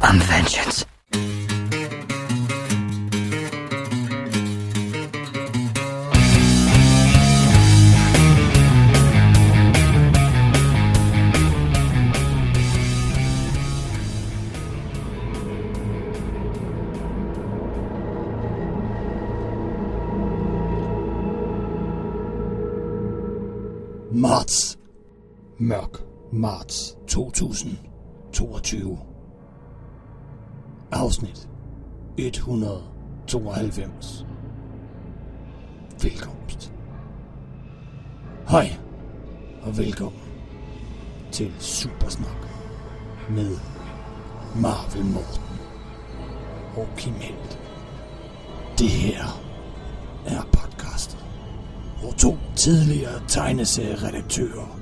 I'm vengeance. Marts. Mørk marts 2022. Afsnit 192. Velkomst. Hej og velkommen til Supersnak med Marvel Morten og Kim Helt. Det her er podcastet, hvor to tidligere tegneserieredaktører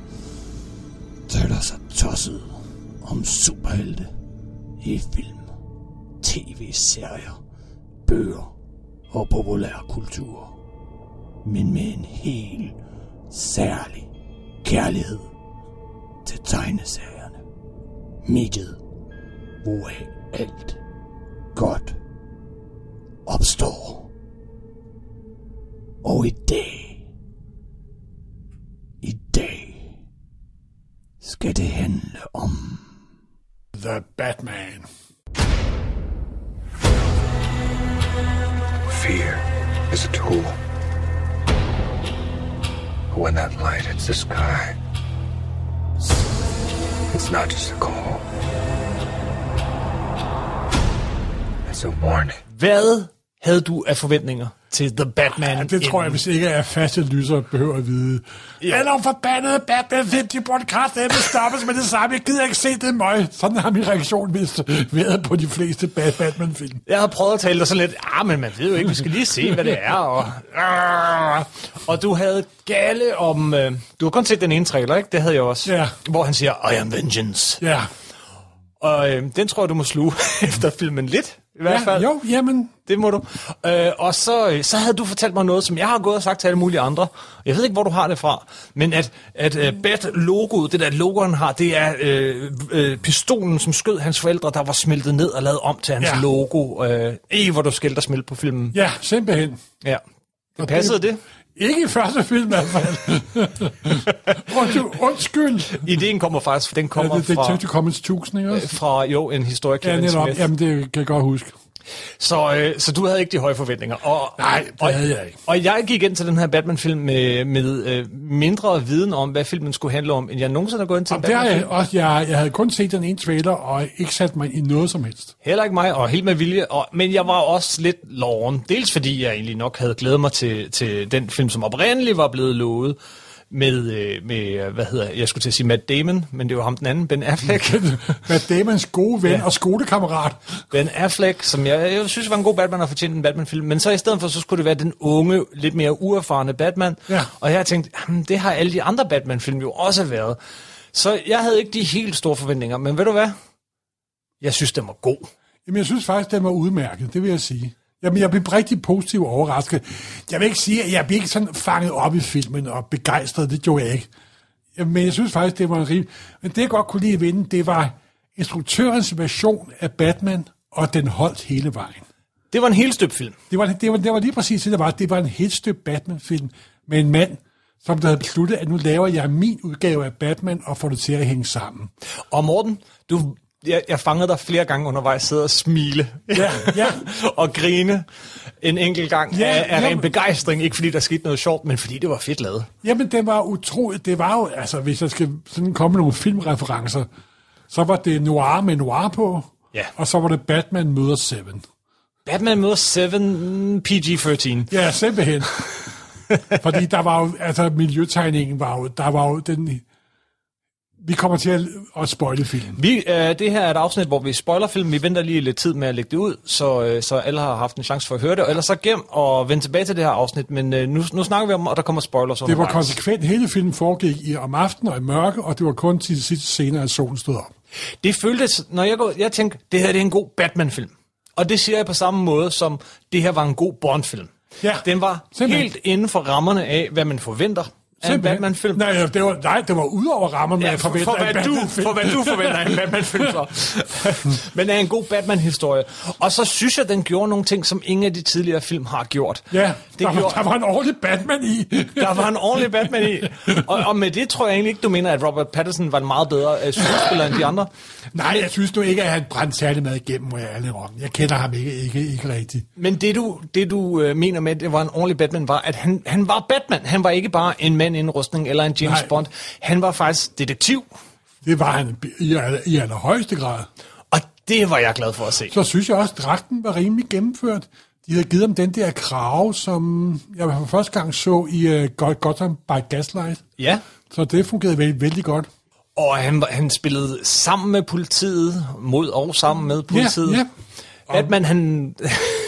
taler sig tosset om superhelte i film, tv-serier, bøger og populærkultur. Men med en helt særlig kærlighed til tegneserierne. Mediet, hvor alt godt opstår. Og i dag, i dag, skal det handle om The Batman. Fear is a tool. But when that light hits the sky, it's not just a call. It's a warning. Hvad havde du af forventninger til The Batman? Ja, det tror jeg, hvis ikke er faste lyser, behøver at vide. Ja. Eller forbandede Batman 50 podcast, det stoppes med det samme. Jeg gider ikke se det møg. Sådan har min reaktion vist været på de fleste Bat- Batman-film. Jeg har prøvet at tale dig sådan lidt, ah, men man ved jo ikke, vi skal lige se, hvad det er. Og, ah, og du havde gale om... Øh, du har kun set den ene trailer, ikke? Det havde jeg også. Ja. Hvor han siger, I am vengeance. Ja, Og øh, den tror jeg, du må sluge efter filmen lidt, i hvert ja fald. jo, jamen, Det må du. Øh, og så, øh, så havde du fortalt mig noget, som jeg har gået og sagt til alle mulige andre. Jeg ved ikke, hvor du har det fra, men at, at uh, Bat-logoet, det der logo, han har, det er øh, øh, pistolen, som skød hans forældre, der var smeltet ned og lavet om til hans Ja. logo. Øh, ikke, hvor du skældte smilte på filmen. ja, simpelthen. Ja. Det passede det? Ikke i første film i hvert fald. Undskyld. Ideen kommer faktisk, den Ja, kommer det, det fra, Comics 1000, ikke også? fra, jo, en historiker, Ja, netop. Jamen, det kan jeg godt huske. Så, øh, så du havde ikke de høje forventninger. Og, Nej, det og, havde jeg ikke. Og jeg gik ind til den her Batman-film med, med øh, mindre viden om, hvad filmen skulle handle om, end jeg nogensinde har gået ind til en det har Batman-film. jeg også. Jeg, jeg havde kun set den ene trailer, og ikke sat mig i noget som helst. Heller ikke mig, og helt med vilje. Og, men jeg var også lidt loven. Dels fordi jeg egentlig nok havde glædet mig til, til den film, som oprindeligt var blevet lovet med, øh, med, hvad hedder jeg skulle til at sige Matt Damon, men det var ham den anden, Ben Affleck. Matt Damons gode ven Ja. og skolekammerat. Ben Affleck, som jeg, jeg synes var en god Batman og fortjente en Batman-film, men så i stedet for, så skulle det være den unge, lidt mere uerfarne Batman. Ja. Og jeg har tænkt, jamen, det har alle de andre Batman-film jo også været. Så jeg havde ikke de helt store forventninger, men ved du hvad? Jeg synes, den var god. Jamen, jeg synes faktisk, den var udmærket, det vil jeg sige. Jamen, jeg blev rigtig positivt overrasket. Jeg vil ikke sige, at jeg blev ikke sådan fanget op i filmen og begejstret, det gjorde jeg ikke. Men jeg synes faktisk, det var en rim. Men det, jeg godt kunne lide ved den, det var instruktørens version af Batman, og den holdt hele vejen. Det var en helt støbt film. Det var, det var, det var lige præcis det, der var. Det var en helt støbt Batman-film med en mand, som der havde besluttet, at nu laver jeg min udgave af Batman og får det til at hænge sammen. Og Morten, du, jeg, jeg fangede dig flere gange undervejs sidde og smile. Ja, ja. og grine en enkelt gang Ja, af, af ren jamen. begejstring. Ikke fordi der skete noget sjovt, men fordi det var fedt lavet. Jamen, det var utroligt. Det var jo, altså, hvis jeg skal sådan komme nogle filmreferencer, så var det Noir med Noir på, Ja. og så var det Batman møder Seven. Batman møder 7 PG-13. Ja, simpelthen. Fordi der var jo, altså miljøtegningen var jo, der var jo den, vi kommer til at, at spoile filmen. Vi, øh, det her er et afsnit, hvor vi spoiler film. Vi venter lige lidt tid med at lægge det ud, så, øh, så alle har haft en chance for at høre det. Og ellers så gem og vend tilbage til det her afsnit. Men øh, nu, nu snakker vi om, at der kommer spoilers Det var konsekvent. Hele filmen foregik i om aftenen og i mørke, og det var kun til de sidste scener, at solen stod op. Det føltes, når jeg, går, jeg tænkte, det her det er en god Batman-film. Og det siger jeg på samme måde, som det her var en god Bond-film. Ja, Den var simpelthen. helt inden for rammerne af, hvad man forventer en. Batman-film. Nej, det var, nej, det var ud over rammerne, Ja, jeg for, forventer for, af hvad du, for hvad du forventer en Batman-film så. Men er en god Batman-historie. Og så synes jeg, den gjorde nogle ting, som ingen af de tidligere film har gjort. Ja, det der, gjorde, var, der var en ordentlig Batman i. der var en ordentlig Batman i. Og, og med det tror jeg egentlig ikke, du mener, at Robert Pattinson var en meget bedre uh, skuespiller end de andre. Nej, jeg synes nu ikke, at han brændte særlig meget igennem, må jeg ærlig om. Jeg kender ham ikke, ikke, ikke rigtigt. Men det du, det, du øh, mener med, at det var en ordentlig Batman, var, at han, han var Batman. Han var ikke bare en mand i en rustning eller en James Nej. Bond. Han var faktisk detektiv. Det var han i, aller- i allerhøjeste grad. Og det var jeg glad for at se. Så synes jeg også, at dragten var rimelig gennemført. De havde givet ham den der krav, som jeg for første gang så i uh, Gotham by Gaslight. Ja. Så det fungerede vældig, vældig godt. Og han, han spillede sammen med politiet, mod og sammen med politiet. ja. Batman, han,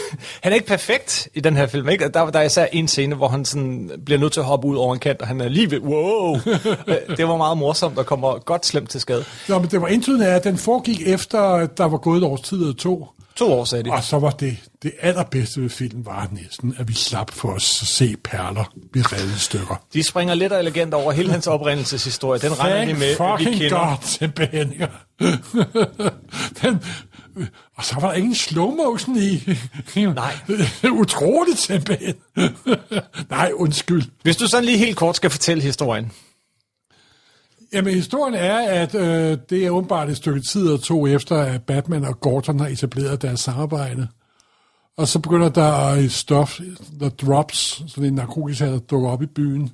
han er ikke perfekt i den her film. Ikke? Der, der er især en scene, hvor han sådan bliver nødt til at hoppe ud over en kant, og han er lige ved, wow. Øh, det var meget morsomt, og kommer godt slemt til skade. Nå, men det var indtydende af, at den foregik efter, at der var gået et års tid eller to. To år, sagde de. Og så var det, det allerbedste ved filmen var næsten, at vi slap for at se perler blive revet i stykker. De springer lidt og elegant over hele hans oprindelseshistorie. Den regner de med, vi fucking kender. God, simpelthen. ja. den, og så var der ingen slow motion i. Nej. Utroligt simpelthen. Nej, undskyld. Hvis du sådan lige helt kort skal fortælle historien. Jamen, historien er, at øh, det er åbenbart et stykke tid og to efter, at Batman og Gordon har etableret deres samarbejde. Og så begynder der et stof, der drops, sådan en narkotisk der dukker op i byen.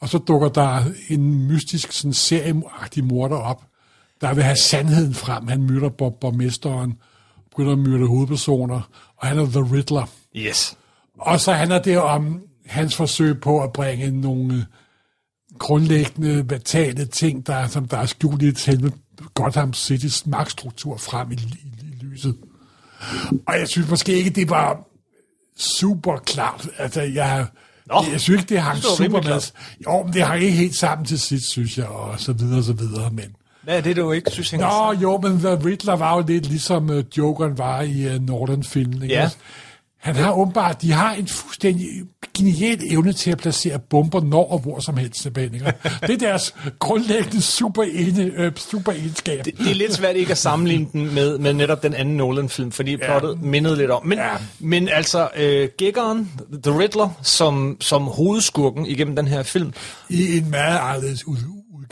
Og så dukker der en mystisk sådan serieagtig morder op, der vil have sandheden frem. Han myrder Bob borgmesteren, begynder at myrde hovedpersoner, og han er The Riddler. Yes. Og så handler det om hans forsøg på at bringe nogle grundlæggende, vitale ting, der, som der er skjult i selve Gotham City's magtstruktur frem i, i, i lyset. Og jeg synes måske ikke, det var super klart. Altså, jeg, Nå, jeg synes ikke, det hang super med. Jo, men det hang ikke helt sammen til sidst, synes jeg, og så videre, og så videre, men... Hvad er det, du ikke synes hænger Nå, sammen? jo, men The Riddler var jo lidt ligesom uh, Jokeren var i uh, Norton-filmen. ikke Ja. også? Han har åbenbart, de har en fuldstændig genial evne til at placere bomber når og hvor som helst. ikke? Det er deres grundlæggende super, ene, øh, super egenskab. Det, det er lidt svært ikke at sammenligne den med, med netop den anden Nolan-film, fordi ja. plottet mindede lidt om. Men, ja. Men altså, øh, Giggeren, The Riddler, som, som hovedskurken igennem den her film, I en meget anderledes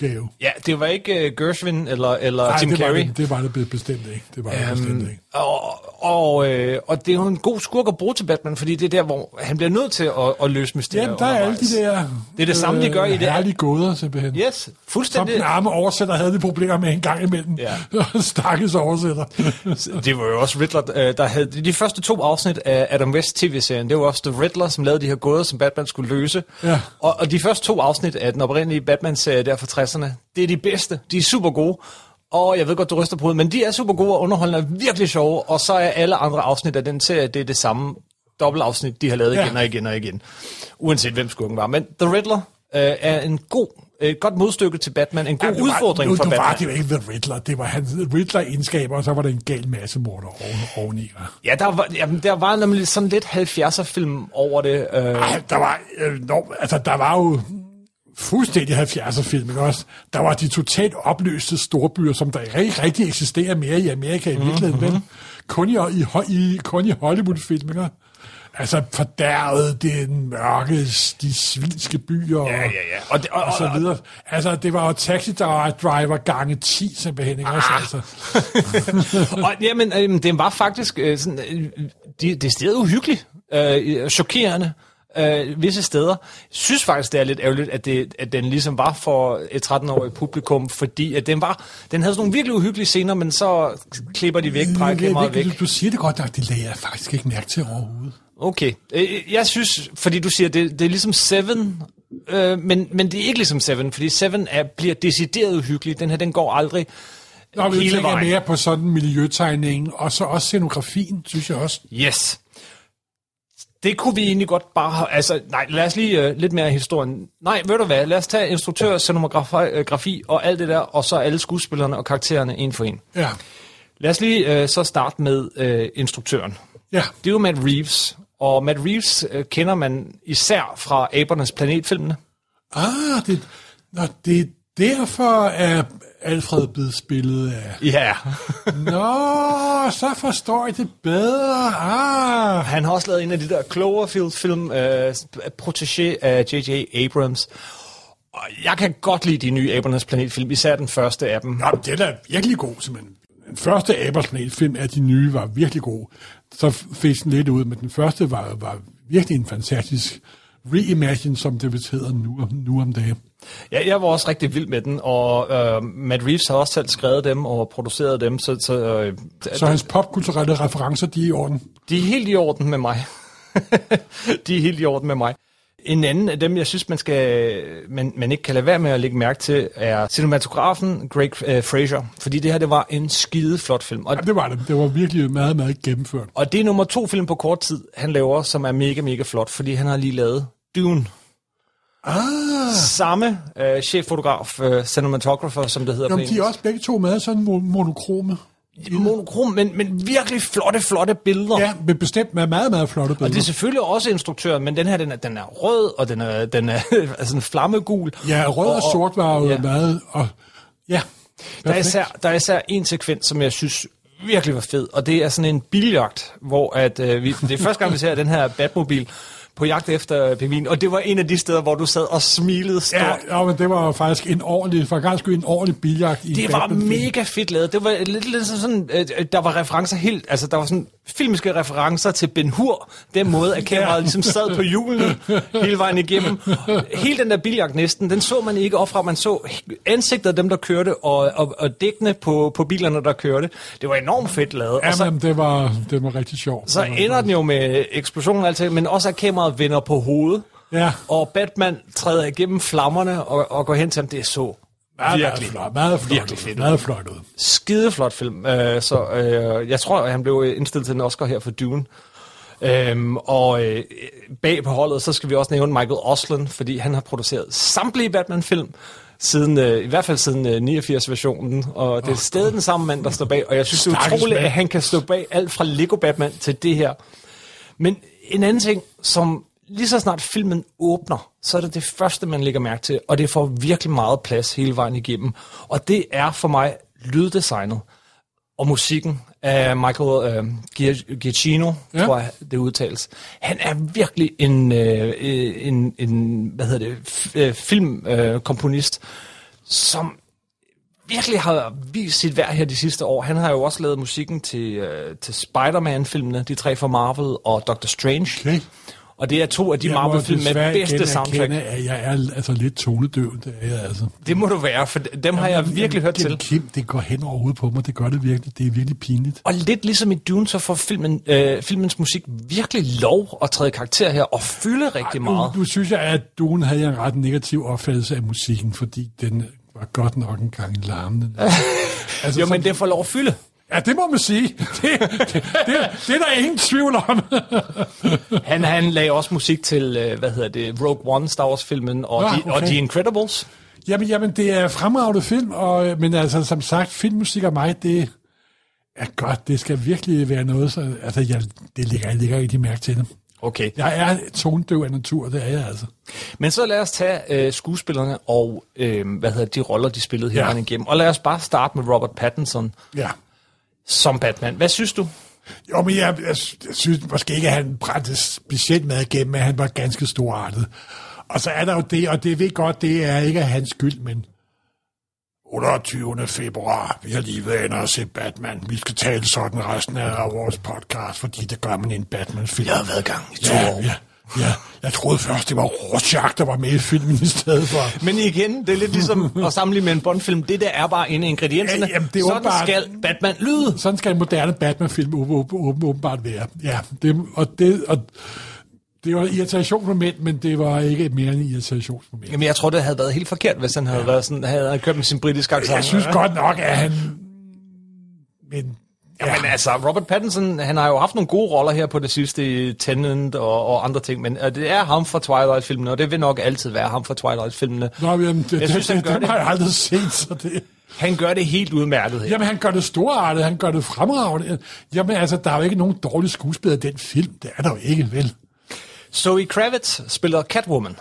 udgave. ja, det var ikke uh, Gershwin eller, eller Nej, Tim det var, Carrey. det, det var det be- bestemt ikke. Det var det bestemt ikke. Og, og, øh, og det er jo en god skurk at bruge til Batman, fordi det er der, hvor han bliver nødt til at, at løse mysterier Jamen, der er alle de der... Det er det samme, de gør i det- Herlige gåder, simpelthen. Yes, Som fuldstændig. den arme oversætter havde de problemer med en gang imellem. Ja. Stakkels oversætter. Det var jo også Riddler, øh, der havde de første to afsnit af Adam West tv-serien. Det var også The Riddler, som lavede de her gåder, som Batman skulle løse. Ja. Og, og de første to afsnit af den oprindelige Batman-serie der fra 60'erne, det er de bedste. De er super gode. Og jeg ved godt, du ryster på hovedet, men de er super gode og underholdende og virkelig sjove. Og så er alle andre afsnit af den serie, det er det samme dobbeltafsnit, de har lavet Ja. igen og igen og igen. Uanset hvem skurken var. Men The Riddler øh, er en god, et godt modstykke til Batman. En god Ja, var- udfordring nu, for nu Batman. var det jo ikke The Riddler. Det var hans Riddler-egenskaber, og så var der en gal masse morder oven, oveni. Ja, der var, jamen, der var nemlig sådan lidt 70'er-film over det. Øh, Ej, der var, øh, no, altså, der var jo fuldstændig 70'er film, ikke også? Der var de totalt opløste storbyer, som der ikke rigtig eksisterer mere i Amerika i virkeligheden, Mhm. mm-hmm. men kun i, i, i, kun i Hollywood-film, ikke? Altså fordærvet, den mørke, de svinske byer, Ja, ja, ja. Og, det, og, og så videre. Altså, det var jo Taxi Driver gange 10, simpelthen, ikke også? Ah. Altså. og jamen, øh, det var faktisk øh, sådan, øh, det, det stedet uhyggeligt, øh, chokerende øh, visse steder. Jeg synes faktisk, det er lidt ærgerligt, at, det, at den ligesom var for et 13-årigt publikum, fordi at den, var, den havde sådan nogle virkelig uhyggelige scener, men så klipper de væk, drejer kameraet væk. Du, du siger det godt nok, det lagde jeg faktisk ikke mærke til overhovedet. Okay. Øh, Jeg synes, fordi du siger, det, det er ligesom Seven, øh, men, men det er ikke ligesom Seven, fordi Seven er, bliver decideret uhyggelig. Den her, den går aldrig Nå, hele vejen. mere på sådan miljøtegningen, og så også scenografien, synes jeg også. Yes. Det kunne vi egentlig godt bare have... Altså, nej, lad os lige uh, lidt mere af historien. Nej, ved du hvad? Lad os tage instruktør, scenografi og alt det der, og så alle skuespillerne og karaktererne en for en. Ja, Lad os lige uh, så starte med uh, instruktøren. ja. Det er jo Matt Reeves, og Matt Reeves uh, kender man især fra Abernes Planet-filmene. Ah, det, nå, det derfor, at Alfred blevet spillet af. Ja, Nå, så forstår jeg det bedre. Ah, han har også lavet en af de der Cloverfield-film, øh, protégé af J.J. Abrams. Og jeg kan godt lide de nye Abrams Planet-film, især den første af dem. Nå, den er virkelig god, simpelthen. Den første Abers Planet-film af de nye var virkelig god. Så fik den lidt ud, men den første var, var virkelig en fantastisk reimagine, som det vist hedder nu, om- nu om dagen. Ja, jeg var også rigtig vild med den, og øh, Matt Reeves har også selv skrevet dem og produceret dem, så, så øh, Så hans popkulturelle referencer, de er i orden. de er helt i orden med mig. de er helt i orden med mig. En anden af dem, jeg synes, man, skal, man, man ikke kan lade være med at lægge mærke til, er cinematografen Greg øh, Fraser. Fordi det her, det var en skide flot film. Og, Ja, det var det. Det var virkelig meget, meget gennemført. og det er nummer to film på kort tid, han laver, som er mega, mega flot, fordi han har lige lavet Dune. Ah, Samme øh, cheffotograf, øh, cinematographer, som det hedder Jamen, på de er også begge to med sådan mo- monokrome. monokrom, men, men virkelig flotte, flotte billeder. Ja, men bestemt med meget, meget flotte Og det er billeder. selvfølgelig også instruktøren, men den her, den er, den er rød, og den er, den er altså en flammegul. Ja, rød og, sort var jo ja. meget... Og, ja, Der er, især, der er især en sekvens, som jeg synes virkelig var fed, og det er sådan en biljagt, hvor at, øh, vi, det er første gang, vi ser den her Batmobil på jagt efter pingvin, og det var en af de steder, hvor du sad og smilede stort. Ja, ja, men det var faktisk en ordentlig, for skyld en ordentlig biljagt i Det var mega fedt lavet. Det var lidt, lidt sådan, øh, der var referencer helt, altså der var sådan filmiske referencer til Ben Hur, den måde, at kameraet ligesom sad på hjulene hele vejen igennem. Hele den der biljagt næsten, den så man ikke op fra, man så ansigtet af dem, der kørte, og, og, og dækkene på, på bilerne, der kørte. Det var enormt fedt lavet. Ja, og så, men det var, det var rigtig sjovt. så ender den jo med eksplosionen og alt det, men også at kameraet vender på hovedet. Ja. Og Batman træder igennem flammerne og, og går hen til ham. Det er så meget, virkelig, meget flot, meget flot, virkelig ud, fedt. meget flot ud. skideflot film. Øh, så øh, jeg tror, at han blev indstillet til en Oscar her for Dune. Øhm, og øh, bag på holdet, så skal vi også nævne Michael Osland, fordi han har produceret samtlige Batman-film, siden, øh, i hvert fald siden øh, 89-versionen, og det er stadig den samme mand, der står bag, og jeg synes, det er utroligt, at han kan stå bag alt fra Lego Batman til det her. Men en anden ting, som lige så snart filmen åbner, så er det det første, man lægger mærke til, og det får virkelig meget plads hele vejen igennem. Og det er for mig lyddesignet og musikken af Michael øh, Gia- Giacchino, Ja. tror jeg, det udtales. Han er virkelig en, øh, en, en hvad hedder det, f- øh, filmkomponist, øh, som virkelig har vist sit værd her de sidste år. Han har jo også lavet musikken til, øh, til Spider-Man-filmene, de tre fra Marvel, og Doctor Strange. Okay. Og det er to af de Jeg Marvel-film med bedste soundtrack. erkende, at jeg er altså lidt tonedøv, det er jeg altså. Det må du være, for dem har jeg virkelig hørt Jamen, til. Kim, det går hen over hovedet på mig, det gør det virkelig, det er virkelig pinligt. Og lidt ligesom i Dune, så får filmen, øh, filmens musik virkelig lov at træde karakter her og fylde rigtig meget. Nu, nu synes jeg, at Dune havde en ret negativ opfattelse af musikken, fordi den var godt nok en gang larmende. altså, Jo, men det får lov at fylde. Ja, det må man sige. Det, det, det, det er der ingen tvivl om. Han, han lagde også musik til, øh, hvad hedder det, Rogue One, Star Wars-filmen, og, Nå, de, og okay. The Incredibles. Jamen, jamen, det er fremragende film, og, men altså, som sagt, filmmusik og mig, det er godt. Det skal virkelig være noget, så, altså, jeg, det ligger, jeg ligger rigtig mærke til det. Okay. Jeg er tondøv af natur, det er jeg altså. Men så lad os tage øh, skuespillerne og øh, hvad hedder de roller, de spillede her Ja. ja. igennem. Og lad os bare starte med Robert Pattinson Ja. Som Batman. Hvad synes du? Jo, men jeg, jeg, jeg synes måske ikke, at han brændte specielt meget igennem, men han var ganske storartet. Og så er der jo det, og det ved godt, det er ikke hans skyld, men 28. februar, vi har lige været inde og se Batman. Vi skal tale sådan resten af vores podcast, fordi det gør man i en Batman-film. Jeg har været i gang i to ja, år. ja, ja, jeg troede først, det var Rorschach, der var med i filmen i stedet for. Men igen, det er lidt ligesom at sammenligne med en Bond-film. Det der er bare en af ingredienserne. Ja, jamen, det er Sådan åbenbart- skal Batman lyde. Sådan skal en moderne Batman-film åben- åben- åben- åbenbart være. Ja, det, og det, og det var et irritationsmoment, men det var ikke mere end et irritationsmoment. Jamen, jeg tror, det havde været helt forkert, hvis han havde, været sådan, havde kørt med sin britiske accent. Jeg synes godt nok, at han... Men, ja. Men altså, Robert Pattinson, han har jo haft nogle gode roller her på det sidste Tenant og, og andre ting, men øh, det er ham fra Twilight-filmene, og det vil nok altid være ham fra Twilight-filmene. Nå, jamen, det, Jeg det, synes, han det, gør dem det. har jeg aldrig set, så det... Han gør det helt udmærket her. Jamen, han gør det storartet, han gør det fremragende. Jamen, altså, der er jo ikke nogen dårlige skuespillere i den film. Det er der jo ikke, vel? Zoe Kravitz spiller Catwoman.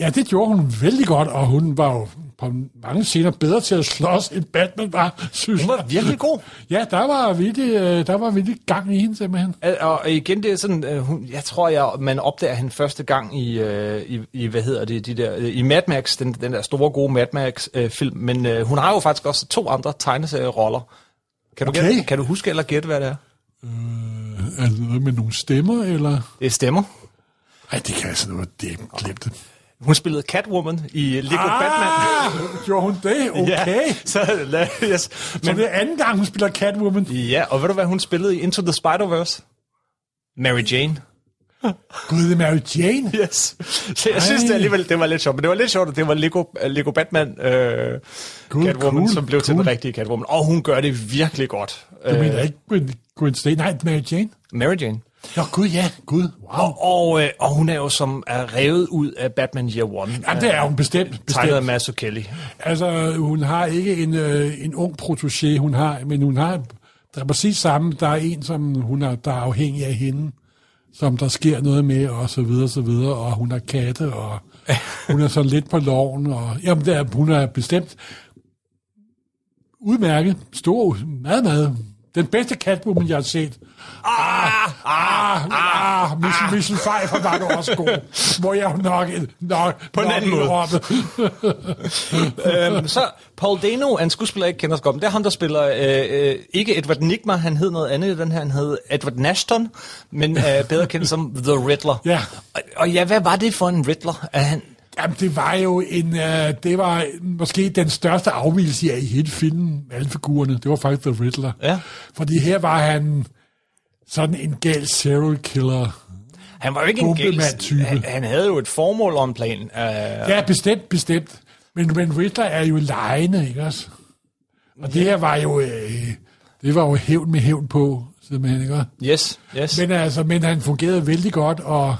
Ja, det gjorde hun vældig godt, og hun var jo på mange scener bedre til at slås, end Batman var, synes Hun var virkelig god. Ja, der var virkelig, øh, der var virkelig gang i hende simpelthen. Og igen, det er sådan, øh, hun, jeg tror, jeg, man opdager hende første gang i, øh, i, i hvad hedder det, de der, øh, i Mad Max, den, den der store, gode Mad Max-film, men øh, hun har jo faktisk også to andre tegneserieroller. Kan du, Okay. gætte, kan du huske eller gætte, hvad det er? Er det noget med nogle stemmer, eller? Det stemmer. Nej, det kan jeg sådan noget, det glemte det. Hun spillede Catwoman i Lego Ah! Batman. Gjorde hun det? Okay. Ja, så, la- yes. Så Men, det er anden gang, hun spiller Catwoman. ja, og ved du, hvad hun spillede i Into the Spider-Verse? Mary Jane. Gud, det er Mary Jane. Yes. Så jeg synes det alligevel, det var lidt sjovt. Men det var lidt sjovt, at det var Lego, Lego Batman øh, Cool, Catwoman, cool, som blev til cool. den rigtige Catwoman. Og hun gør det virkelig godt. Du Øh, mener ikke Gwen Stacy? Nej, Mary Jane. Mary Jane. Nå, gud, ja. Gud, wow. Og, og, øh, og hun er jo som er revet ud af Batman Year One. Jamen, det er hun bestemt. Tegnet af bestemt. Masso Kelly. Altså, hun har ikke en, øh, en ung protégé, hun har, men hun har, der er præcis samme, der er en, som hun er, der er afhængig af hende, som der sker noget med, og så videre, så videre, og hun har katte, og hun er sådan lidt på loven, og jamen, det er, hun er bestemt udmærket, stor, meget, meget, den bedste Catwoman, jeg har set. Ah, ah, ah, Michelle, Michelle Pfeiffer var du også god, hvor jeg nok, nok, På en nok anden måde. øhm, så Paul Dano er en skuespiller, jeg ikke kender så godt. men Det er ham, der spiller øh, øh, ikke Edward Nigma, han hed noget andet i den her. Han hed Edward Nashton, men øh, bedre kendt som The Riddler. Ja. Og, og ja, hvad var det for en Riddler? Er han, Jamen, det var jo en, uh, det var måske den største afvielse af i hele filmen, alle figurerne. Det var faktisk The Riddler. Ja. Fordi her var han sådan en gal serial killer. han var jo ikke en. Bombemand-type. Han, han havde jo et formål en plan. Øh, Ja, bestemt, bestemt. Men, men Riddler er jo lejende, ikke også? Og det her var jo, øh, det var jo hævn med hævn på, simpelthen, ikke yes, yes. Men altså, men han fungerede vældig godt, og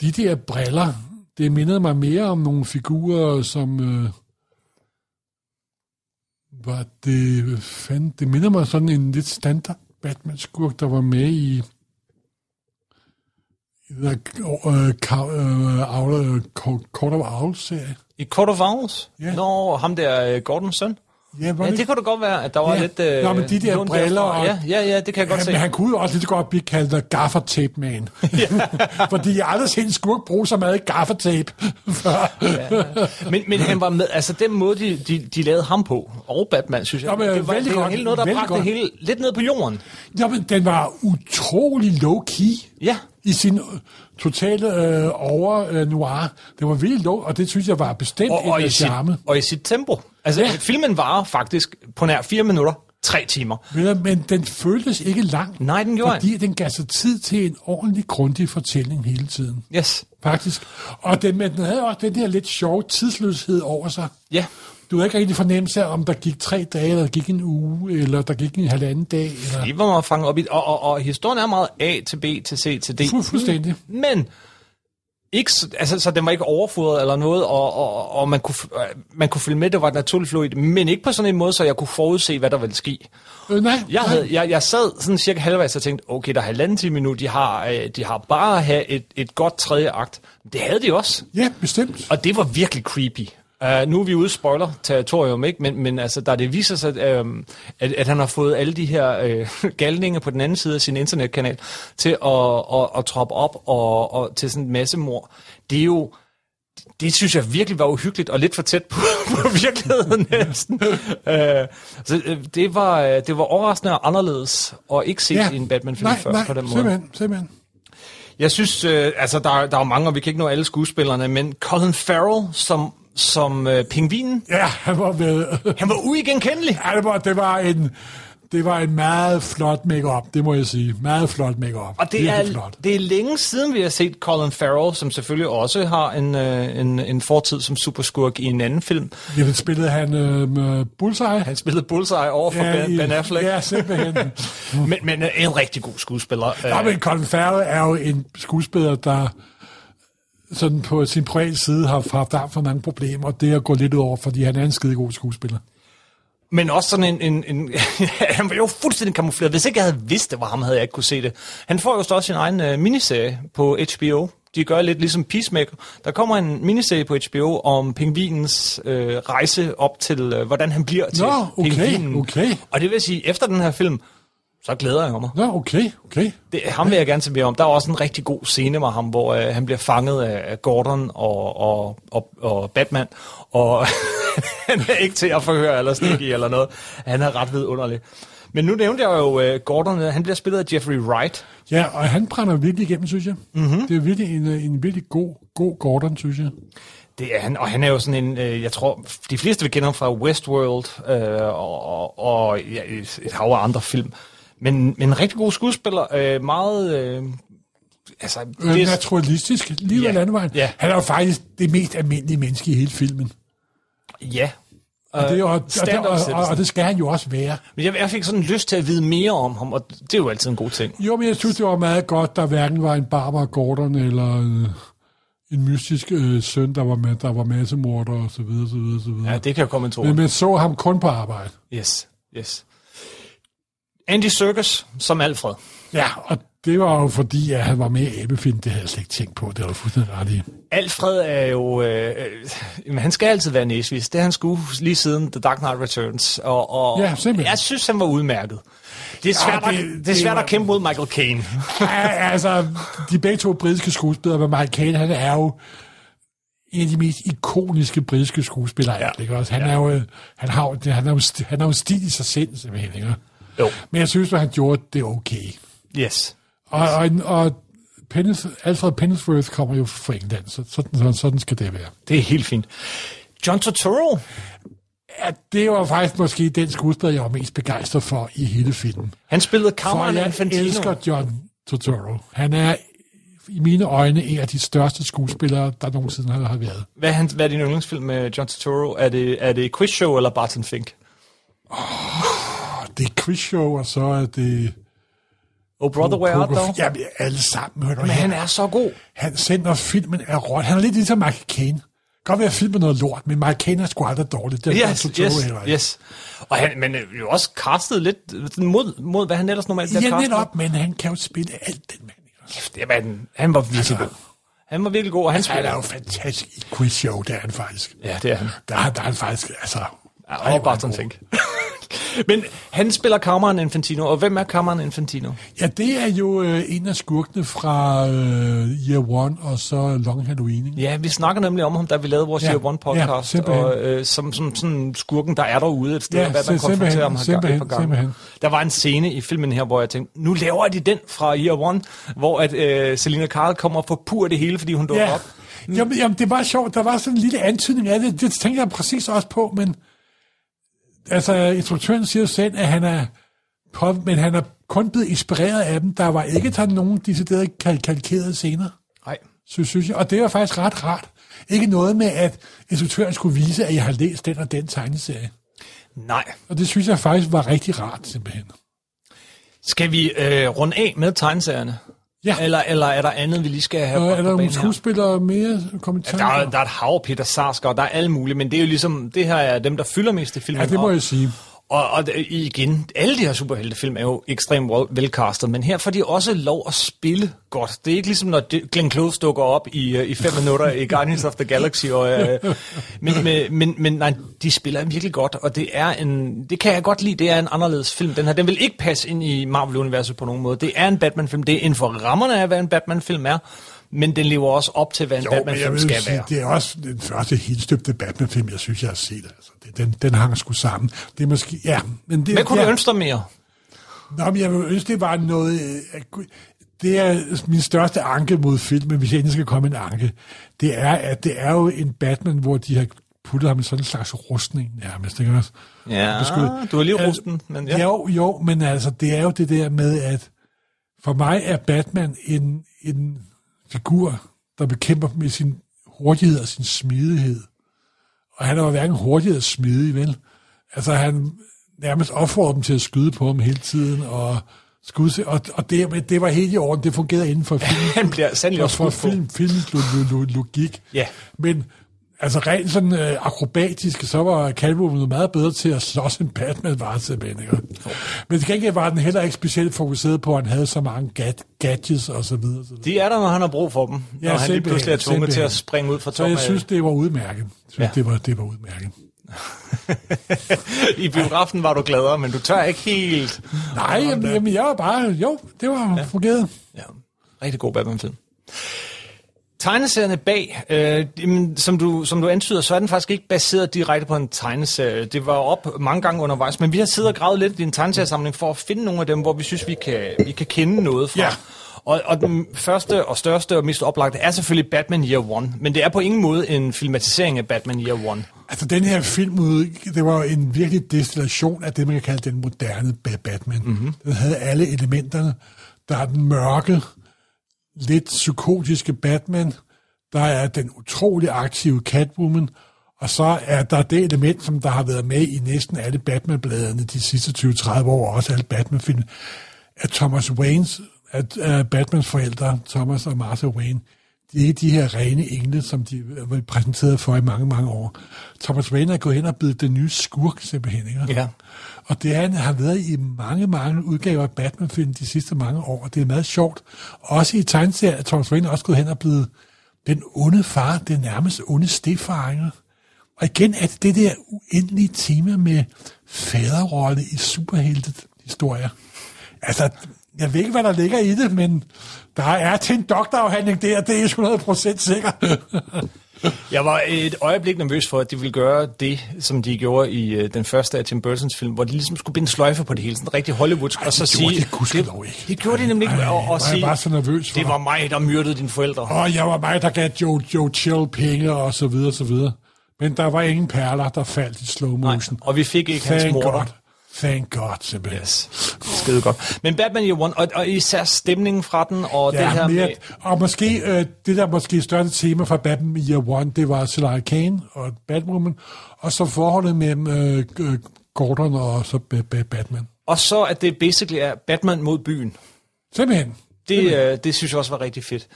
de der briller, det mindede mig mere om nogle figurer, som... Øh, var det... Fanden? Det minder mig sådan en lidt standard Batman-skurk, der var med i... der, øh, Ka- øh, øh, Court of Owls-serie. I Court of Owls? Ja. Nå, ham der øh, Gordons søn? Ja, Ja, det det kunne da godt være, at der var Ja. lidt... Øh, Nå, men de der briller og- Ja, ja, ja, det kan jeg godt Ja, se. men han kunne jo også lidt godt blive kaldt the gaffer tape man. Fordi jeg har aldrig set en skurk bruge så meget gaffer tape før. Men, men han var med, altså den måde, de, de, de lavede ham på, og Batman, synes jeg, Nå, men det var, det var godt, hele noget, der bragte det hele lidt ned på jorden. Jamen, den var utrolig low-key Ja. I sin øh, totale øh, over øh, noir. Det var low, og det synes jeg var bestemt Og, og, en i af sit, charme. og i sit tempo. Altså, Ja. filmen varer faktisk på nær fire minutter, tre timer. Du, Men den føltes ikke lang. Nej, den gjorde Fordi den gav sig tid til en ordentlig, grundig fortælling hele tiden. Yes. Faktisk. Og den, men den havde også den der lidt sjove tidsløshed over sig. Ja. Du havde ikke rigtig fornemmelse af, om der gik tre dage, eller der gik en uge, eller der gik en halvanden dag. Eller... Det var man fanget op i. Og, og, og historien er meget A til B til C til D. Fu- fuldstændig. Men ikke, så- altså, så den var ikke overfodret eller noget, og, og, og man, kunne, man kunne følge med, det var naturligt det, men ikke på sådan en måde, så jeg kunne forudse, hvad der ville ske. Øh, nej, Jeg, havde, jeg, jeg sad sådan cirka halvvejs og tænkte, okay, der er halvanden time nu, de har, øh, de har bare at have et, et godt tredje akt. Det havde de også, Ja, bestemt. og det var virkelig creepy. Uh, nu er vi ude i spoiler-territorium, ikke? Men, men altså, da det viser sig, at, øhm, at, at han har fået alle de her øh, galninge på den anden side af sin internetkanal til at, at, at troppe op og, og til sådan en masse mor, det er jo det synes jeg virkelig var uhyggeligt og lidt for tæt på, på virkeligheden næsten. uh, så øh, det var, øh, det var overraskende og anderledes og ikke set Ja. i en Batman-film nej, før nej, på den måde. simpelthen, simpelthen. Jeg synes, øh, altså der, er- der er mange, og vi kan ikke nå alle skuespillerne, men Colin Farrell som, som øh, pingvinen, Ja, han var med. han var uigenkendelig. Ja, det var, det var en... Det var en meget flot makeup, det må jeg sige. Meget flot makeup. Og det Virkelig er, flot. det er længe siden, vi har set Colin Farrell, som selvfølgelig også har en, øh, en, en fortid som superskurk i en anden film. Jamen, spillede han øh, Bullseye. Han spillede Bullseye over for ja, ben, i- ben Affleck, Ja, simpelthen. men, men øh, en rigtig god skuespiller. Ja, men Colin Farrell er jo en skuespiller, der sådan på sin private side har haft alt for mange problemer, og det er gået lidt ud over, fordi han er en skide god skuespiller. Men også sådan en... en, en han var jo fuldstændig kamufleret. Hvis ikke jeg havde vidst, det var ham, havde jeg ikke kunne se det. Han får jo så også sin egen øh, miniserie på HBO de gør lidt ligesom Peacemaker. Der kommer en miniserie på HBO om pingvinens øh, rejse op til, øh, hvordan han bliver til Nå, okay, pingvinen. okay. Og det vil sige, efter den her film, så glæder jeg mig. Nå, okay, okay. Det, ham vil jeg gerne se mere om. Der er også en rigtig god scene med ham, hvor øh, han bliver fanget af, Gordon og, og, og, og Batman, og han er ikke til at forhøre eller stikke i eller noget. Han er ret vidunderlig. Men nu nævnte jeg jo øh, Gordon, han bliver spillet af Jeffrey Wright. Ja, og han brænder virkelig igennem, synes jeg. Mhm. Mm-hmm. Det er virkelig en, øh, en virkelig god, god Gordon, synes jeg. Det er han, og han er jo sådan en, øh, jeg tror, de fleste vil kende ham fra Westworld øh, og, og, og ja, et, et hav af andre film. Men, men en rigtig god skuespiller, øh, meget... Øh, altså, Øh, det er- naturalistisk, lige Ja, ved landevejen. ja. Han er jo faktisk det mest almindelige menneske i hele filmen. Ja. Og, det, jo- og, og, og, og, og det skal han jo også være. Men jeg, jeg fik sådan lyst til at vide mere om ham, og det er jo altid en god ting. Jo, men jeg synes, det var meget godt, der hverken var en Barbara Gordon eller øh, en mystisk øh, søn, der var med, der var massemorder og så videre, så videre, så videre. Ja, det kan jeg komme en tro. Men man så ham kun på arbejde. Yes, yes. Andy Serkis som Alfred. Ja, og det var jo fordi, at han var med i Abefilm. Det havde jeg slet ikke tænkt på. Det var du fuldstændig ret i. Alfred er jo... Øh, øh, han skal altid være næsvis. Det han skulle lige siden The Dark Knight Returns. Og, og Ja, simpelthen. jeg synes, han var udmærket. Det er svært, Ja, ja, det- det, det, det er svært var- at kæmpe mod Michael Caine. Ja, altså, de begge to britiske skuespillere, men Mike Caine, han er jo en af de mest ikoniske britiske skuespillere, ja. ikke også? Han er jo, øh, han har, jo- det- han jo, sti- han er jo stil i sig selv, simpelthen, ikke? Jo. Men jeg synes, at han gjorde det okay. Yes. Og, og, og Pennis, Alfred Pennisworth kommer jo fra England, så sådan, sådan, sådan skal det være. Det er helt fint. John Turturro. Ja, det var faktisk måske den skuespiller, jeg var mest begejstret for i hele filmen. Han spillede Cameron jeg Infantino. elsker John Turturro. Han er i mine øjne en af de største skuespillere, der nogensinde har, været. Hvad er, hans, hvad er din yndlingsfilm med John Turturro? Er det, er det Quiz Show eller Barton Fink? Og det er quiz show, og så er det... Oh Brother, Where Art Thou? Jamen, alle sammen. Hør Men han er så god. Han sender filmen er råt. Han er lidt ligesom Michael Caine. Godt være, at filmen noget lort, men Michael Caine er sgu aldrig dårligt. Det er Yes, Turturro yes, heller yes. Og han, men øh, jo også castet lidt mod, mod hvad han ellers normalt bliver Ja, castet. netop, men han kan jo spille alt, den mand. også? Jamen, han var virkelig god. Han var virkelig god, og han Han er spiller... jo fantastisk i quiz show, det er han faktisk. Ja, det er han. Der, er- der er han faktisk, altså... Ja, og god. Fink. Men han spiller Cameron Infantino, og hvem er Cameron Infantino? Ja, det er jo øh, en af skurkene fra øh, Year One, og så Long Halloween. ikke? Ja, vi snakker nemlig om ham, da vi lavede vores Ja, Year One ja, podcast, simpelthen. og øh, som, som sådan skurken, der er derude et sted, Ja, og hvad man konfronterer ham har gang- et par gange. simpelthen. Der var en scene i filmen her, hvor jeg tænkte, nu laver de den fra Year One, hvor at øh, Selina Karl kommer og forpur det hele, fordi hun dukker Ja, op. jamen, jamen, det var sjovt. Der var sådan en lille antydning af det. Det tænker jeg præcis også på, men altså, instruktøren siger selv, at han er på, men han er kun blevet inspireret af dem. Der var ikke taget nogen deciderede kal- kalkerede scener, Nej. synes, synes jeg. Og det var faktisk ret rart. Ikke noget med, at instruktøren skulle vise, at jeg har læst den og den tegneserie. Nej. Og det synes jeg faktisk var rigtig rart, simpelthen. Skal vi øh, runde af med tegneserierne? Ja. Eller, eller er der andet, vi lige skal have bragt er der nogle skuespillere mere kommentarer? Der er, der er et hav, Peter Sarsgaard, der er alle mulige, men det er jo ligesom, det her er dem, der fylder mest i filmen. Ja, det må jeg sige. Og, og igen, alle de her superheltefilm er jo ekstremt well- velcastet, men her får de også lov at spille godt. Det er ikke ligesom, når Glenn Close dukker op i, øh, i fem minutter i Guardians of the Galaxy. Og, øh, men, men, men, men nej, de spiller virkelig godt, og det er en, det kan jeg godt lide, det er en anderledes film. Den her, den vil ikke passe ind i Marvel-universet på nogen måde. Det er en Batman-film, det er inden for rammerne af, hvad en Batman-film er, men den lever også op til, hvad en Jo, Batman-film skal sige, være. det er også den første helstøbte Batman-film, jeg synes, jeg har set. Altså, det, den, den hang sgu sammen. Det er måske, ja. Men det, Hvad kunne ja, du ønske dig mere? Nå, men jeg vil ønske, det var noget... øh, Det er min største anke mod filmen, hvis jeg endelig skal komme en anke. Det er, at det er jo en Batman, hvor de har puttet ham i sådan en slags rustning nærmest, ikke også? Ja, Beskyttet. du har lige rusten, men ja. Jo, jo, men altså, det er jo det der med, at for mig er Batman en, en figur, der bekæmper med sin hurtighed og sin smidighed. Og han er jo hverken hurtig eller smidig, vel? Altså, han nærmest opfordrer dem til at skyde på ham hele tiden, og skud, og, og det, det var helt i orden, det fungerede inden for film, Han bliver sandelig også for film, lo, lo, logik. Ja. Men Altså rent sådan øh, akrobatisk, så var Catwoman meget bedre til at slås end Batman var simpelthen. Ikke? Men til gengæld var den heller ikke specielt fokuseret på, at han havde så mange gad- gadgets og så videre. Så, videre. De er der, når han har brug for dem. Ja, når han lige pludselig er tvunget til at springe ud fra så toppen jeg synes, det var udmærket. Jeg synes, Ja. det, var, det var udmærket. I biografen var du gladere, men du tør ikke helt... Nej, jamen, jamen, jeg var bare... Jo, det var ja. fungeret. Ja, rigtig god Batman-film. Tegneserierne bag, øh, jamen, som, du, som du antyder, så er den faktisk ikke baseret direkte på en tegneserie. Det var op mange gange undervejs, men vi har siddet og gravet lidt i en tegneseriesamling for at finde nogle af dem, hvor vi synes, vi kan, vi kan kende noget fra. Ja. Og, og den første og største og mest oplagte er selvfølgelig Batman Year One, men det er på ingen måde en filmatisering af Batman Year One. Altså, den her film, det var en virkelig destillation af det, man kan kalde den moderne Ba- Batman. Mm-hmm. Den havde alle elementerne. Der er den mørke, lidt psykotiske Batman. Der er den utrolig aktive Catwoman. Og så er der det element, som der har været med i næsten alle Batman-bladene de sidste 20-30 år, og også alle Batman-film, at Thomas Waynes, at at Batmans forældre, Thomas og Martha Wayne, de er ikke de her rene engle, som de var præsenteret for i mange, mange år. Thomas Wayne er gået hen og blevet den nye skurk, simpelthen. Ikke? Ja. Og det han har været i mange, mange udgaver af Batman-film de sidste mange år, og det er meget sjovt. Også i tegneserien er Thomas Wayne også gået hen og blevet den onde far, den nærmest onde stefar. Ikke? Og igen er det det der uendelige tema med faderrolle i superhelte-historier. Altså, jeg ved ikke, hvad der ligger i det, men der er til en doktorafhandling der, det er 100% sikker. Jeg var et øjeblik nervøs for, at de ville gøre det, som de gjorde i øh, den første af Tim Burtons film, hvor de ligesom skulle binde sløjfe på det hele, sådan rigtig Hollywoodsk, og så det sige... gjorde de gudskelov ikke. Det gjorde de nemlig ikke, og, og sige, bare så nervøs for. det var mig, der myrdede dine forældre. Og jeg var mig, der gav Joe, Joe Chill penge og så videre, så videre. Men der var ingen perler, der faldt i slow Nej, motion. og vi fik ikke hans Thank morder. God. Thank God, simpelthen. Yes, skide godt. Men Batman Year One, og, og især stemningen fra den, og det her Ja, mere, med... og måske øh, det der måske største tema fra Batman Year One, det var Celia Kane og Batwoman, og så forholdet mellem øh, Gordon og så Ba- Ba- Batman. Og så at det basically er Batman mod byen. Simpelthen. Det, øh, det synes jeg også var rigtig fedt.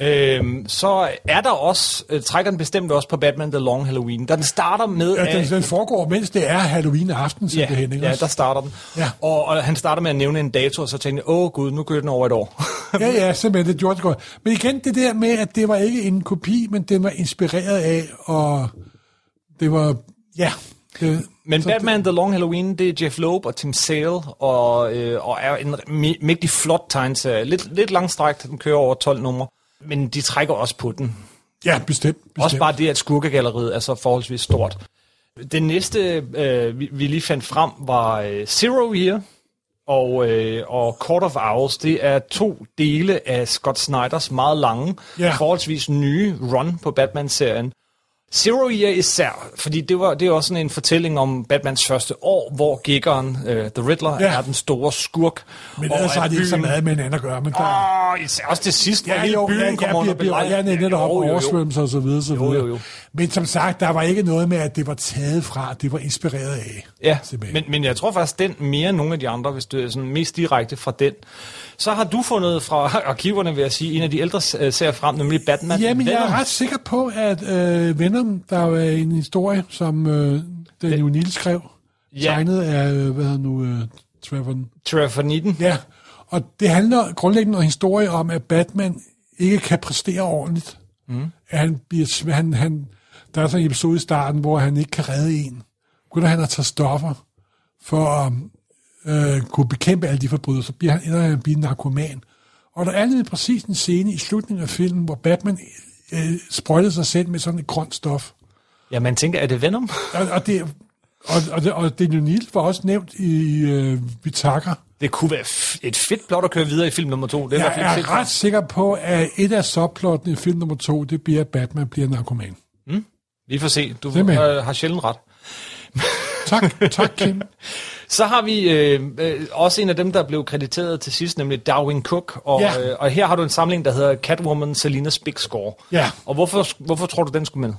Øhm, så er der også, øh, trækker den bestemt også på Batman The Long Halloween. Den starter med... Ja, den, at- den foregår, mens det er Halloween aften, ja, simpelthen. ikke ja, der starter den. Ja. Og, og han starter med at nævne en dato, og så tænkte jeg, åh gud, nu kører den over et år. Ja, ja, simpelthen, det gjorde det godt. Men igen, det der med, at det var ikke en kopi, men den var inspireret af, og det var, ja. Det, Men så Batman The Long Halloween, det er Jeff Loeb og Tim Sale, og, øh, og er en mæ- mægtig flot tegneserie. Lidt, lidt langstrækt, den kører over 12 numre. Men de trækker også på den. Det, ja, bestemt. bestemt. Også bare det, at skurkegalleriet er så forholdsvis stort. Det næste, øh, vi, vi lige fandt frem, var øh, Zero Year og, øh, og Court of Owls. Det er to dele af Scott Snyders meget lange, Ja. forholdsvis nye run på Batman-serien. Zero Year især, fordi det, var, det er også sådan en fortælling om Batmans første år, hvor giggeren, øh, The Riddler, Ja. er den store skurk. Men og ellers har de ikke så byen- meget med hinanden at gøre. Men der, Åh, især også det sidste, hvor Ja, hele jo, byen ja, kommer ja, under belejring. ja, netop Jo, jo, jo. oversvømmelser og så videre, så Jo, videre. jo, jo. Men som sagt, der var ikke noget med, at det var taget fra, det var inspireret af. Ja, simpelthen. men, men jeg tror faktisk, den mere end nogle af de andre, hvis det er sådan mest direkte fra den. Så har du fundet fra arkiverne, vil jeg sige, en af de ældre øh, serier frem, nemlig Batman. Jamen, jeg Venom. er ret sikker på, at øh, Venom, der er en historie, som øh, Daniel Neal skrev, Ja. tegnet af, øh, hvad hedder nu, øh, Trevor... Trevor Needon. Ja, og det handler grundlæggende om en historie om, at Batman ikke kan præstere ordentligt. Mm. At han bliver, han, han, der er sådan en episode i starten, hvor han ikke kan redde en. Begynder han at tage stoffer for at øh, kunne bekæmpe alle de forbrydelser, så bliver han, ender han at blive narkoman. Og der er lige præcis en scene i slutningen af filmen, hvor Batman øh, sprøjtede sig selv med sådan et grønt stof. Ja, man tænker, er det Venom? Og, og det, og, og, det, og Daniel Neal var også nævnt i øh, Vi takker. Det kunne være et fedt plot at køre videre i film nummer to. Det er Jeg fedt. er ret sikker på, at et af subplottene i film nummer to, det bliver, at Batman bliver narkoman. Vi får se. Du øh, har sjældent ret. Tak, tak Kim. Så har vi øh, øh, også en af dem, der blev krediteret til sidst, nemlig Darwin Cook. Og, Ja. øh, og her har du en samling, der hedder Catwoman Salinas Big Score. Ja. Og hvorfor, hvorfor tror du, den skulle med?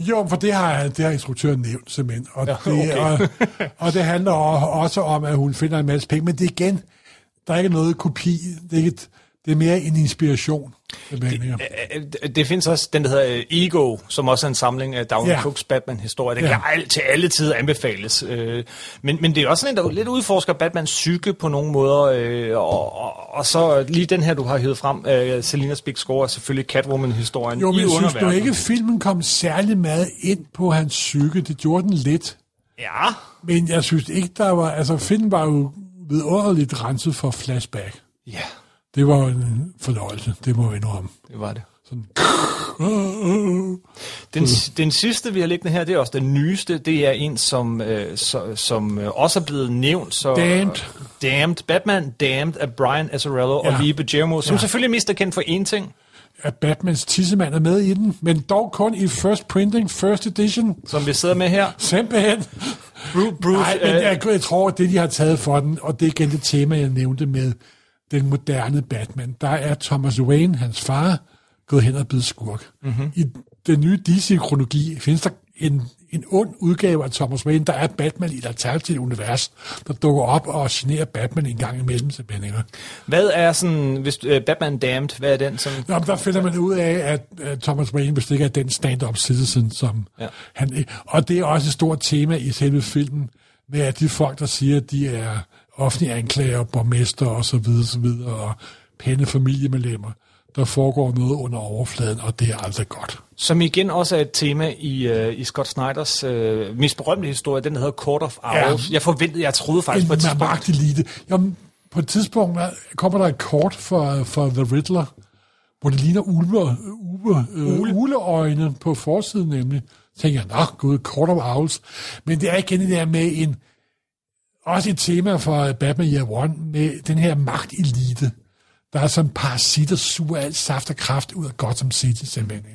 Jo, for det har, det har instruktøren nævnt simpelthen. Og, Ja, det, okay. og, og det handler også om, at hun finder en masse penge. Men det er igen, der er ikke noget kopi. Det er ikke et, Det er mere en inspiration. Det, Øh, Det findes også den, der hedder øh, Ego, som også er en samling af Downey Ja. Cooks Batman-historie. Den Ja. kan al, til alle tider anbefales. Øh, Men, men det er også sådan en, der lidt udforsker Batmans psyke på nogle måder. øh, Og, og, og så lige den her, du har hævet frem, øh, Selinas Big Score, er selvfølgelig Catwoman-historien jo, men synes du ikke, filmen kom særlig meget ind på hans psyke? Det gjorde den lidt. Ja, Men jeg synes ikke, der var... Altså, filmen var jo vidunderligt renset for flashback. ja, Det var en fornøjelse, det må jeg indrømme. det var det. Sådan, Den, den sidste, vi har liggende her, det er også den nyeste. Det er en, som, øh, så, som øh, også er blevet nævnt. Så, Damned. Damned. Batman Damned af Brian Azzarello ja. Og Lee Guillermo, som Ja. selvfølgelig mest er kendt for én ting, at Batmans tissemand er med i den, men dog kun i first printing, first edition. som vi sidder med her. Simpelthen. Bruce, Bruce Nej, men øh, jeg, jeg tror, at det, de har taget for den, og det er igen det tema, jeg nævnte med den moderne Batman, der er Thomas Wayne, hans far, gået hen og blevet skurk. Mm-hmm. I den nye DC-kronologi findes der en, en ond udgave af Thomas Wayne, der er Batman i et alternativt univers, der dukker op og generer Batman en gang imellem, ikke? hvad er sådan, hvis øh, Batman Damned, hvad er den? Som, Nå, men der finder man ud af, at, at Thomas Wayne vist ikke er den stand-up citizen, som ja. han Og det er også et stort tema i selve filmen, med at de folk, der siger, at de er offentlige anklager, borgmester og så videre, så videre, og pæne familiemedlemmer, der foregår noget under overfladen, og det er altså godt. som igen også er et tema i, øh, i Scott Snyders øh, mest berømte historie, den der hedder Court of Owls. Ja. Jeg forventede, jeg troede faktisk på et En tidspunkt... magtelite. Jamen, på et tidspunkt er- kommer der et kort for, for The Riddler, hvor det ligner ulve, ulve, øh, uleøjne på forsiden nemlig. Så tænker jeg, nå gud, Court of Owls. Men det er igen det der med en, også et tema for øh, Batman Year One, med den her magtelite, der er som parasitter, suger alt saft og kraft ud af Gotham City simpelthen.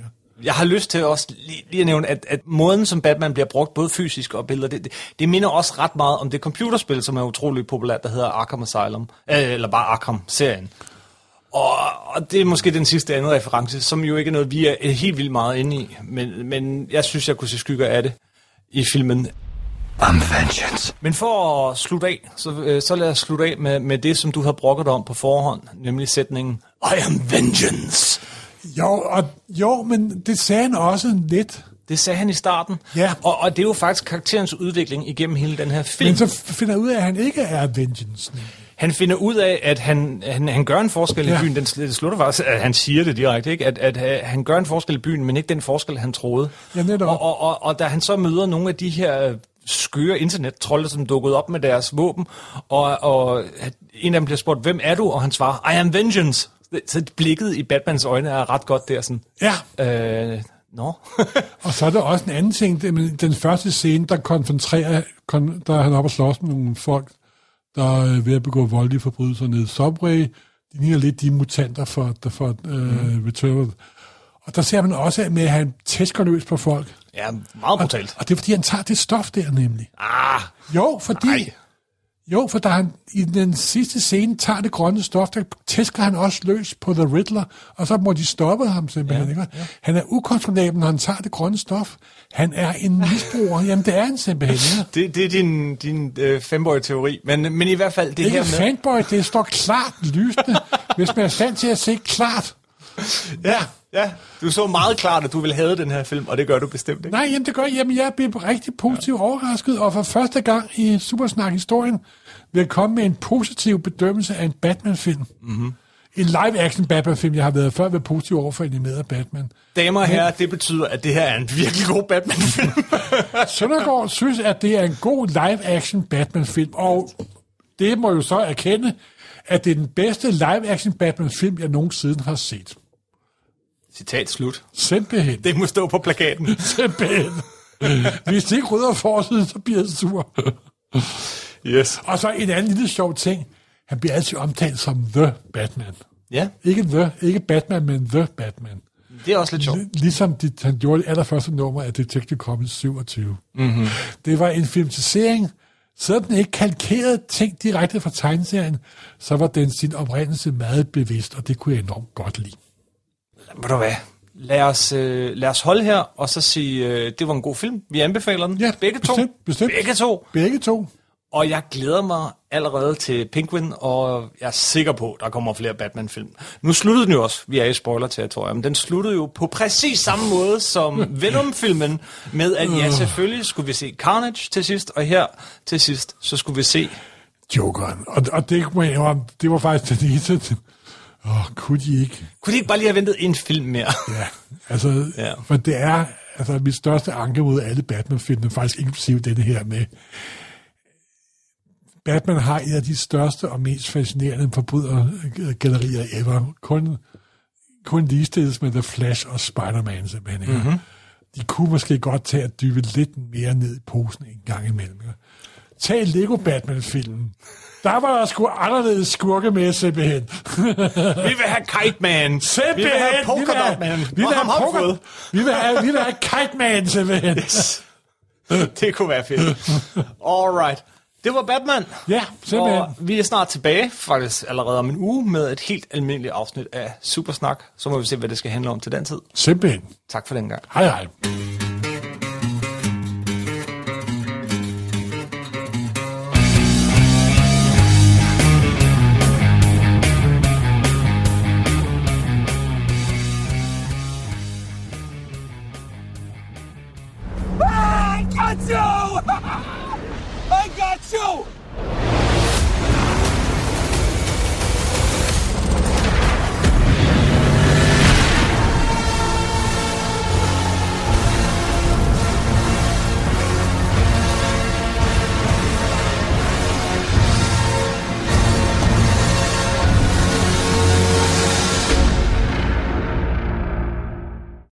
Jeg har lyst til også lige, lige at nævne, at, at måden, som Batman bliver brugt, både fysisk og billeder, det, det, det minder også ret meget om det computerspil, som er utrolig populært, der hedder Arkham Asylum, øh, eller bare Arkham-serien. Og, og det er måske den sidste anden reference, som jo ikke er noget, vi er helt vildt meget inde i, men, men jeg synes, jeg kunne se skygger af det i filmen. I'm vengeance. Men for at slutte af, så, øh, så lad os slutte af med, med det, som du har brokket om på forhånd, nemlig sætningen, I am vengeance. Jo, og, jo, men det sagde han også lidt. Det sagde han i starten. Ja. Og, og det er jo faktisk karakterens udvikling igennem hele den her film. Men så finder jeg ud af, at han ikke er Vengeance. Han finder ud af, at han, han, han gør en forskel Ja. i byen. Den det slutter faktisk, at han siger det direkte, ikke? At, at, at han gør en forskel i byen, men ikke den forskel, han troede. Ja, netop. Og, og, og, og da han så møder nogle af de her skøre internettrolde, som dukkede op med deres våben, og, og at en af dem bliver spurgt, hvem er du? Og han svarer, I am vengeance. Så blikket i Batmans øjne er ret godt der, sådan, Ja, øh, nå. og så er der også en anden ting. Den første scene, der konfronterer, kon, der er han oppe og slås med nogle folk, der er ved at begå voldelige forbrydelser nede i Subway. De ligner lidt de mutanter for, der for uh, mm. Return. Og der ser man også med, at han tæsker løs på folk. Ja, meget brutalt. Og det er, fordi han tager det stof der nemlig. Ah, Jo, fordi... Nej. Jo, for da han i den sidste scene tager det grønne stof, der tæsker han også løs på The Riddler, og så må de stoppe ham simpelthen. Ja, ja. Han er ukontrollabel, når han tager det grønne stof. Han er en misbruger. Jamen, det er han simpelthen. Ja. det, det er din, din øh, femboy-teori. Men, men i hvert fald det Det er her ikke med... fanboy, det står klart lysende, hvis man er stand til at se klart. Ja, ja. Du så meget klart, at du ville have den her film, og det gør du bestemt ikke. Nej, jamen det gør jeg. Jamen, jeg bliver rigtig positivt ja. overrasket, og for første gang i Supersnak-historien vil jeg komme med en positiv bedømmelse af en Batman-film. Mm-hmm. En live-action Batman-film, jeg har været før været positiv over for animeret Batman. Damer og herrer, det betyder, at det her er en virkelig god Batman-film. Søndergaard synes, at det er en god live-action Batman-film, og det må jo så erkende, at det er den bedste live-action Batman-film, jeg nogensinde har set. Citat slut. Simpelthen. Det må stå på plakaten. Simpelthen. Hvis det ikke rydder forsiden, så bliver jeg sur. Yes. Og så en anden lille sjov ting. Han bliver altid omtalt som The Batman. Ja, Ikke The, ikke Batman, men The Batman. det er også lidt sjovt. Ligesom de, han gjorde det allerførste nummer af Detective Comics 27. Mm-hmm. Det var en filmatisering, så den ikke kalkerede ting direkte fra tegneserien, så var den sin oprindelse meget bevidst, og det kunne jeg enormt godt lide. Ved du hvad? Lad os, øh, lad os holde her, og så sige, øh, det var en god film. Vi anbefaler den. Ja, Begge to. bestemt. Begge to. Begge to. Og jeg glæder mig allerede til Penguin, og jeg er sikker på, der kommer flere Batman-film. Nu sluttede den jo også, vi er i spoiler-territorium, den sluttede jo på præcis samme måde som Venom-filmen, med at ja, selvfølgelig skulle vi se Carnage til sidst, og her til sidst, så skulle vi se... Jokeren. Og, og det, det var faktisk den eneste... Åh, oh, kunne de ikke? Kunne de ikke bare lige have ventet en film mere? Ja, altså, Ja. for det er altså mit største anke mod alle Batman-filmene, faktisk inklusive denne her med, Batman har et af de største og mest fascinerende forbrydergallerier ever. Kun, kun ligestilles med The Flash og Spider-Man simpelthen. Mm-hmm. De kunne måske godt tage at dybe lidt mere ned i posen en gang imellem. Tag Lego Batman-filmen. Der var der sgu anderledes skurke med simpelthen. Vi vil have Kite Man. Vi vil have Polka Dot Man. Vi vil have, vi polka, fået. vi vil have, vi vil have Kite Man simpelthen. Det kunne være fedt. Alright. Det var Batman. Ja, simpelthen. Og vi er snart tilbage, faktisk allerede om en uge, med et helt almindeligt afsnit af Supersnak. Så må vi se, hvad det skal handle om til den tid. Simpelthen. Tak for den gang. Hej hej.